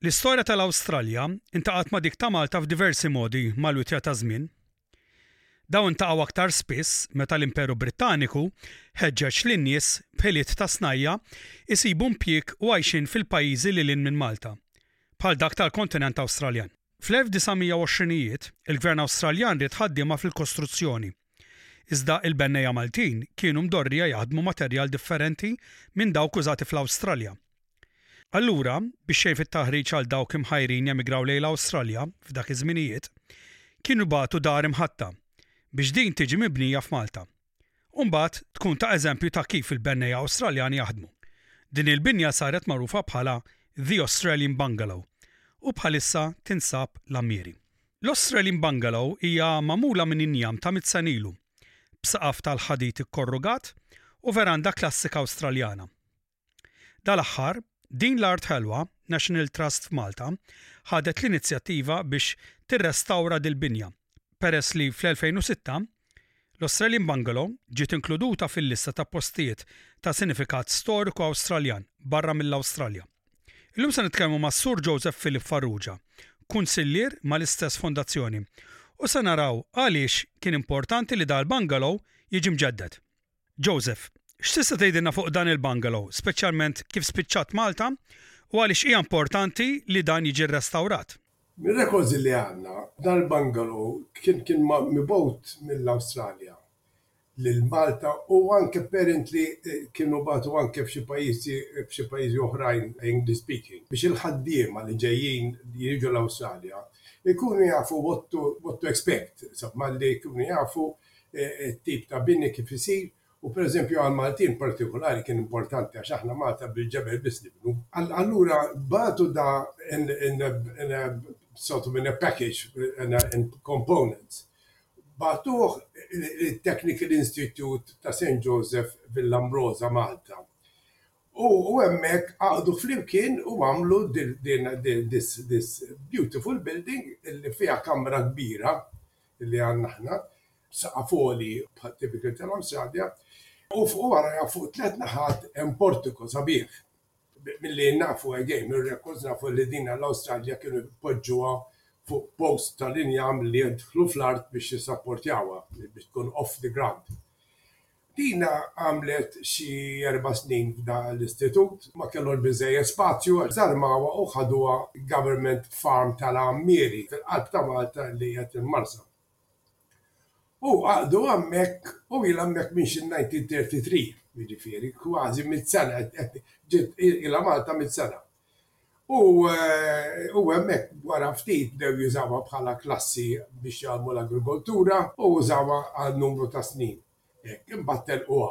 L-istorja tal-Awstralja intaqgħet ma' dik ta' Malta f'diversi modi mal-witja taż-żmien. Dawn intaqgħu aktar spiss meta l-Imperu Brittaniku ħeġġeġ lin-nies b'ħiliet ta' snajja' jsibu mpjieg u għajxien fil-pajjiżi lil hinn minn Malta, bħal dak tal-kontinent Awstraljan. Fl-1920ijiet, il-Gvern Awstraljan ried ħaddiema fil-kostruzzjoni. Iżda il-bennejja Maltin kienu mdorrija jaħdmu materjal differenti minn dawk użati fl-Awstralja. Allura, bix-xejn fit-taħriġ għal dawk imħajrin jemigraw lejn l-Awstralja f'dak iż-żminijiet, kienu jbagħtu dar imħatta biex din tiġi mibnija f'Malta. U mbagħad tkun ta' eżempju ta' kif il-bennejja Awstraljani jaħdmu. Din il-binja saret magħrufa bħala The Australian Bungalow u bħalissa tinsab l-Għammieri. L-Australian Bungalow hija magħmula minn injam ta' mitt sena ilu, b'saqaf tal-ħadid ikkorrugat u veranda klassika Awstraljana. Dal-aħħar, din l-art ħelwa, National Trust f'Malta, ħadet l-inizjattiva biex tirrestawra dil-binja, peress li fl-2006, l-Australian Bungalow ġiet inkluduta fil-lista ta' postijiet ta' sinifikat storiku Awstraljan barra mill-Awstralja. Illum se nitkellmu ma' Sur Joseph Philip Farrugia, kunsillier mal-istess fondazzjoni, u se naraw għaliex kien importanti li dal-bungalow jiġi mġedded. Joseph, x'tista' tgħidilna fuq dan il-bungalow, speċjalment kif spiċċat Malta u għaliex hija importanti li dan jiġi rrestawrat? Mir-rekords li għandna, dal-bungalow kien kien mibgħut mill-Awstralja lil Malta u anke parent li kienu bagħtu anke f'xi pajjiżi f'xi pajjiżi oħrajn English speaking biex il-ħaddiema li ġejjin li jiġu l-Awstralja jkunu jafu what to what to expect sab malli jkunu jafu t-tip ta' bini kif isir u pereżempju għall-Maltin partikulari kien importanti għax aħna Malta bil-ġebel biss nibnu allura bagħtu da in a in a sort of in a package in a in components Bagħtuh lit-Technical Institute ta' St. Joseph Villambrosa, Malta, u hemmhekk qagħdu flimkien u għamlu this beautiful building li fiha kamra kbira li għandna aħna, b'saqaf għoli bħal typical tal-Awstralja, u fuq warajha fuq tliet naħat hemm portico sabiħ. Milli nafu again mir-records nafu li din għall-Awstralja kienu jpoġġuha fuq post tal-injam li jidħlu fl-art biex jissapportjawha biex tkun off the ground. Din għamlet xi erba' snin f'da l-istitut, ma kellhomx biżżejjed spazju għax żarmawha u ħaduha government farm tal-għammieri fil-qalb ta' Malta li qed immarsam. U għaqdu hemmhekk u ilha hemmhekk minn xi 1933, jiġifieri kważi mitt sena, ġiet ilha Malta mitt sena. U u hemmhekk wara ftit bdew jużawha bħala klassi biex jgħallmu l-agrikoltura u użawha għal numru ta' snin hekk. Imbagħad telquha.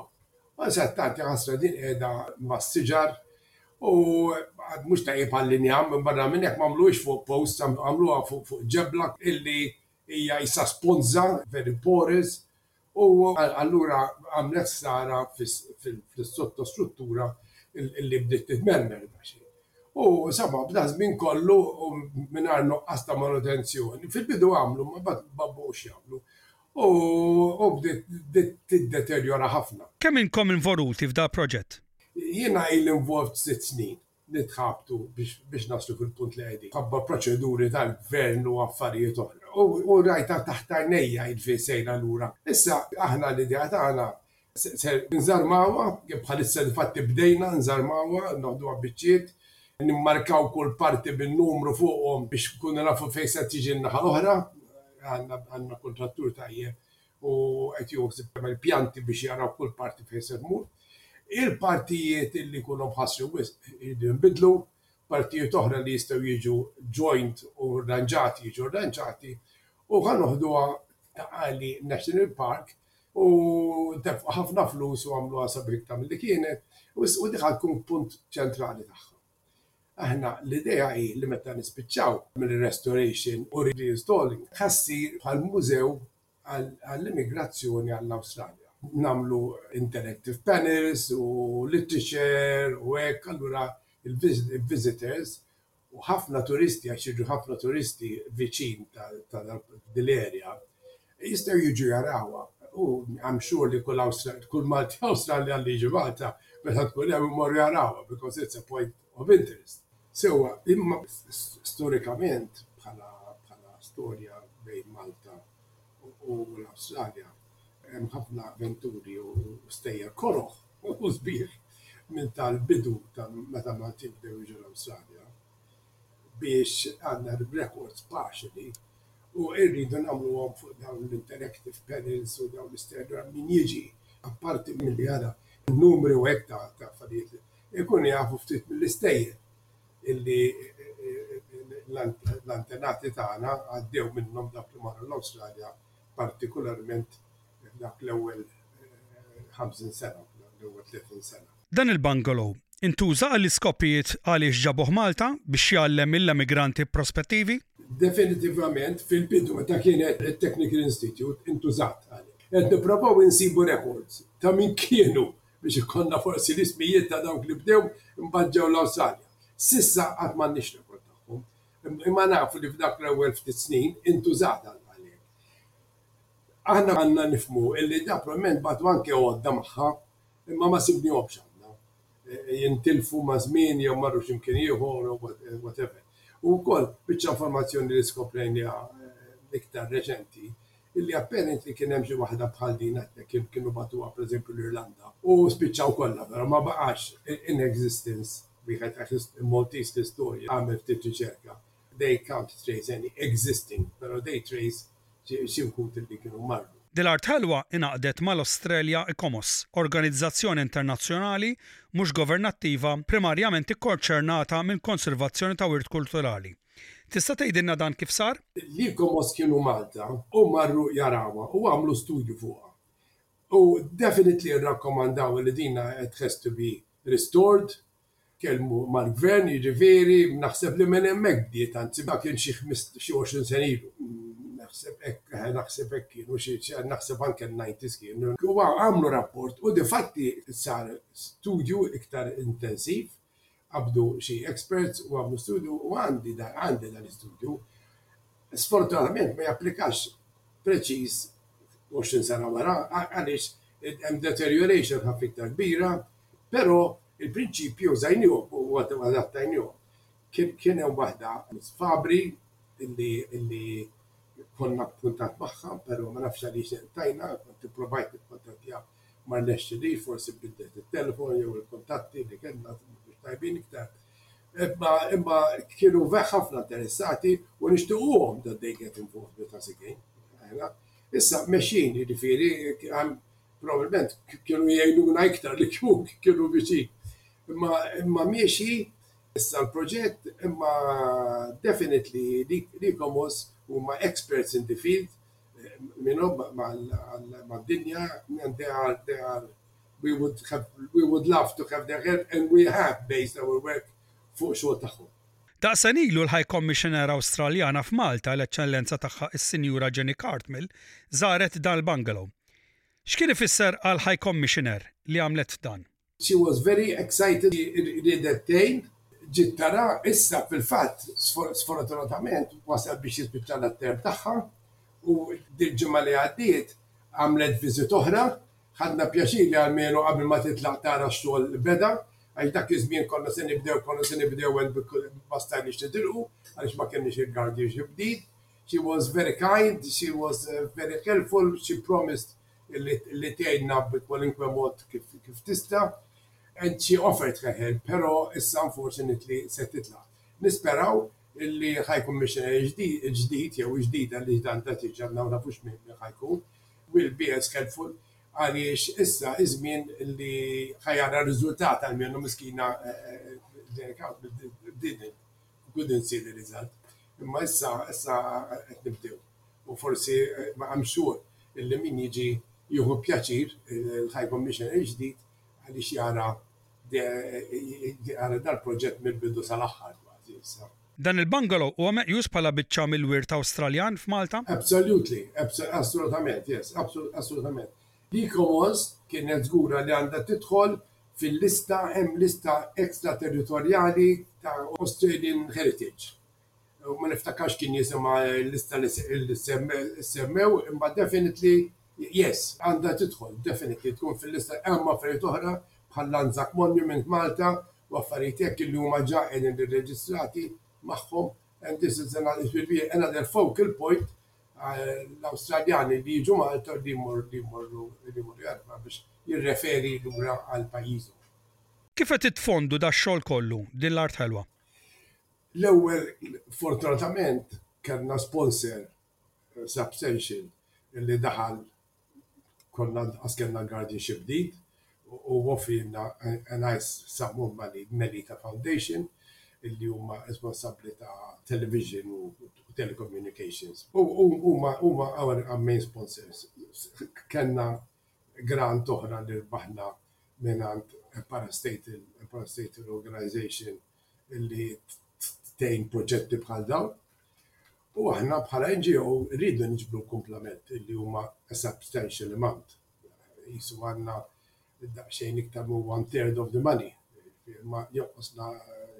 U sa tant jaħasra din qiegħda mas-siġar u mhux tajjeb għall-injam, barra minn hekk m'għamluhiex fuq posts, għamluha fuq ġebla illi Hija qisha sponża, very porous, u allura għamlet ħsara fis-sottostruttura li bdiet titmermer daqsxejn. U insomma, b'dan żmien kollu u mingħajr nuqqas ta' manutenzjoni, fil-bidu għamlu imma mbagħad ma baqgħux jagħmlu, u bdiet tiddeterjora ħafna. Kemm minnkom involuti f'dal-proġett? Jiena ili involved sitt snin. nitħabtu biex naslu fil-punt li qegħdin. Minħabba proċeduri tal-Gvern u affarijiet oħra. U rajtha taħt għajnejja jiġifieri sejra lura. Issa aħna l-idea tagħna ser inżarmawha, bħalissa difatti bdejna nżarmawha, noħduha biċċiet, nimmarkaw kull parti bin-numru fuqhom biex inkunu nafu fejn se tiġi n-naħa l-oħra, għandna kuntrattur tajjeb u qed jieħu ħsieb jagħmel pjanti biex jaraw kull parti fejn se tmur. Il-partijiet li jkunu mħassrin wisq jridu jinbidlu, partijiet oħra li jistgħu jiġu joined u rranġati jiġu rranġati u ħa noħduha ta' qali National Park u ntefqu ħafna flus u għamluha sabiħ iktar milli kienet u dik ħa tkun punt ċentrali tagħha. Aħna l-idea hi li meta nispiċċaw mir-restoration u reinstalling se ssir bħal mużew għall-immigrazzjoni għall-Awstralja. Nagħmlu interactive panels u literature u hekk allura l-visitors u ħafna turisti għax jiġu ħafna turisti viċin ta' din l-area Jistgħu jiġu jarawha u I'm sure li kull Awstraljan, kull Malti Awstraljan li jiġi Malta meta tkun hemm imorru jarawha because it's a point of interest. Sewwa, imma storikament bħala bħala storja bejn Malta u l-Awstralja hemm ħafna avventuri u stejjer koroh u sbieħ minn tal-bidu ta' meta Maltin bdew jiġu l-Awstralja. biex għandna records partially u rridu nagħmluhom fuq dawn l-interactive panels u dawn l-isterror min jiġi apparti milli jara n-numri u hekk ta' affarijiet ikunu jafu ftit mill-istejjer illi l-antenati tagħna għaddew minnhom dawk li marru l-Awstralja partikularment f'dak l-ewwel 50 sena, l-ewwel 30 sena. Dan il-bungalow intuża għall-iskopijiet għaliex ġabuh Malta biex jgħallem ill-emigranti prospettivi? Definitivament fil-bidu meta kienet it-Technical Institute intużat għalhekk. Qed nipprovaw insibu records ta' min kienu biex ikollna forsi l-ismijiet ta' dawk li bdew imbagħad ġew l-Awstralja. S'issa qatt m'għandniex record tagħhom. Imma nafu li f'dawk l-ewwel ftit snin intużat għalhekk. Aħna għandna nifhmu li da probabbilment bagħtu anke għodda magħha. Imma ma sibnihomx għandna. Ejjin tilfu ma' żmien jew marru xi mkien ieħor u whatever. U wkoll biċċa informazzjoni li skoprejniha iktar reċenti, illi apparently kien hemm xi waħda bħal din hekk kienu bagħtuha per eżempju l-Irlanda u spiċċaw kollha però ma baqax in existence wieħed għax Maltese l-istorja għamel ftit riċerka they can't trace any existing però they trace xi wħud li kienu mardu. Dil-art ħelwa ingħaqdet mal-Australia Ecomos, organizzazzjoni internazzjonali mhux governattiva primarjament ikkonċernata mill-konservazzjoni ta' wirt kulturali. Tista' tgħidilna dan kif sar? L-Ecomos kienu Malta u marru jarawha u għamlu studju fuqha. U definitely rrakkomandaw li din had to be restored Tkellmu mal-Gvern, jiġifieri, naħseb li minn hemmhekk bdiet, anzi ma kienx xi ħmistax, xi għoxrin sena ilu. Naħseb hekk, eħe naħseb hekk kienu, xi, naħseb anke n-nineties kienu. U għamlu rapport u difatti sar studju iktar intensiv, qabdu xi experts u għamlu studju u għandi dan, għandi dan l-istudju. Sfortunatament ma japplikax preċiż għoxrin sena wara għaliex hemm deterioration ħafna iktar kbira, Però il-prinċipji użajnihom u adattajnihom. Kien hemm waħda Miss Fabri li konna b'kuntatt magħha, però ma nafx għaliex inqtajna, kont ipprovajt nikkuntattjaha ma rnexxilix, forsi biddlet it-telefon jew il-kuntatti li kellna mhumiex tajbin iktar. Imma imma kienu ħafna interessati u nixtiequhom that they get involved with us again aħna. Issa mexjin, jiġifieri, Probabbilment kienu jgħinuna iktar li kieku kienu viċin. Imma imma miexi issa l-proġett imma definitely l-e-commerce huma experts in the field minnhom mad-dinja and they are they are we would have we would love to have their help and we have based our work fuq xogħol tagħhom. Daqshena ilu l-High Commissioner Awstraljana f'Malta, l-Eċċellenza Tagħha s-Sinjura Jenny Cartmill, żaret dan l-bungalow. X'kien ifisser għal High Commissioner li għamlet dan? She was very excited, hi riedet tgħin, ġiet tara, issa fil-fatt sfortunatament wasal biex jispiċċalha t-term tagħha u dil-ġimgħa li għaddiet għamlet visit oħra. Ħadna pjaċir li almenu qabel ma titlaq tara x-xogħol li beda għax dak iż-żmien konna se nibdew konna se nibdew ma stajniex nitilqu għaliex ma kellniex il-guardianship deed. She was very kind, she was very helpful, she promised li tgħinna bi kwalunkwe mod kif tista' and she offered her help, però issa unfortunately se titlaq. Nisperaw li ħa jkun missjunarju ġdid jew ġdida għaliex dan ta' tieġa għadna ma nafux min ħa jkun, will be as helpful għaliex issa iż-żmien li ħa jara riżultat almenu miskina didn't count, didn't. Good and silly result. Imma issa, issa qed nibdew. U forsi ma hemm xhur illi min jiġi jieħu pjaċir il-Higham Missionary il-ġdid għaliex jara jara dal-proġett mill-bidu sal-aħħar kważi issa. Dan il-bungalow huwa meqjus bħala biċċa mill-wirt Awstraljan f'Malta? Absolutely, assolutament, yes, assolutament. L-e-Commons kienet żgura li għandha tidħol fil-lista hemm lista extraterritorjali ta' Australian Heritage. Ma niftakarx kien jisimha l-lista li semmew imma definitely yes għandha tidħol definitely tkun fil-lista hemm affarijiet oħra bħal l-Anzac Monument Malta u affarijiet hekk li huma ġa qegħdin irreġistrati magħhom and this is another it will be another focal point l-Awstraljani li jiġu Malta u li jmorru Għadma biex jirreferi lura għal pajjiżhom. Kif qed itfondu dax-xogħol kollu, din l-art ħelwa? L-ewwel fortunatament kellna sponsor substantial li daħal Konna anqas kellna guardianship deed u offrielna a nice sum of money Melita Foundation illi huma responsabbli ta' television u telecommunications. Huma our main sponsors. Kellna grant oħra li rbaħna mingħand parastatal organization illi tgħin proġetti bħal dawn. U aħna bħala NGO rridna niġbru l-kumplament li huma a substantial amount. Qisu għandna daqsxejn iktar minn one third of the money, imma jonqosna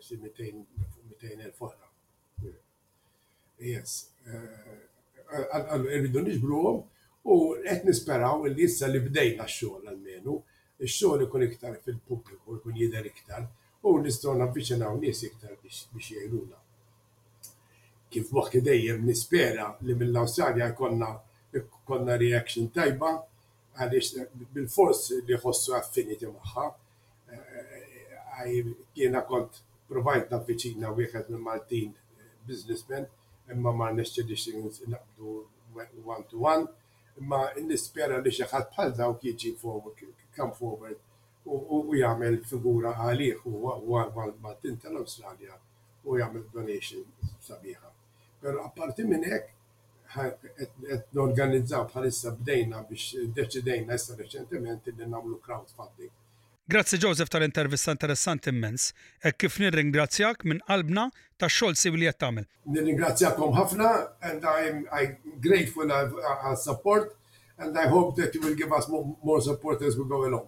xi mitejn fuq mitejn elf oħra. Yes. Irridu niġbruhom u qed nisperaw li issa li bdejna x-xogħol almenu, ix-xogħol ikun iktar fil-pubbliku, ikun jidher iktar u nistgħu navviċinaw nies iktar biex jgħinuna. Kif moħħi dejjem nispera li mill-Awstralja jkollna jkollna reaction tajba għaliex bilfors li jħossu affinity magħha. Jiena kont provajt navviċina wieħed mill-Maltin businessman imma ma rnexxilix naqbdu one to one imma nispera li xi ħadd bħal dawk jiġi come forward u jagħmel figura għalih u għall-Maltin tal-Awstralja. u jagħmel donation sabiħa. Però apparti minn hekk qed norganizzaw bħalissa bdejna biex deċidejna issa reċentement illi nagħmlu crowdfunding. Grazzi Joseph tal-intervista interessanti immens, hekk kif nirringrazzjak minn qalbna tax-xogħol siwi li qed tagħmel. Nirringrazzjakom ħafna and I am grateful għas-support and I hope that you will give us more support as we go along.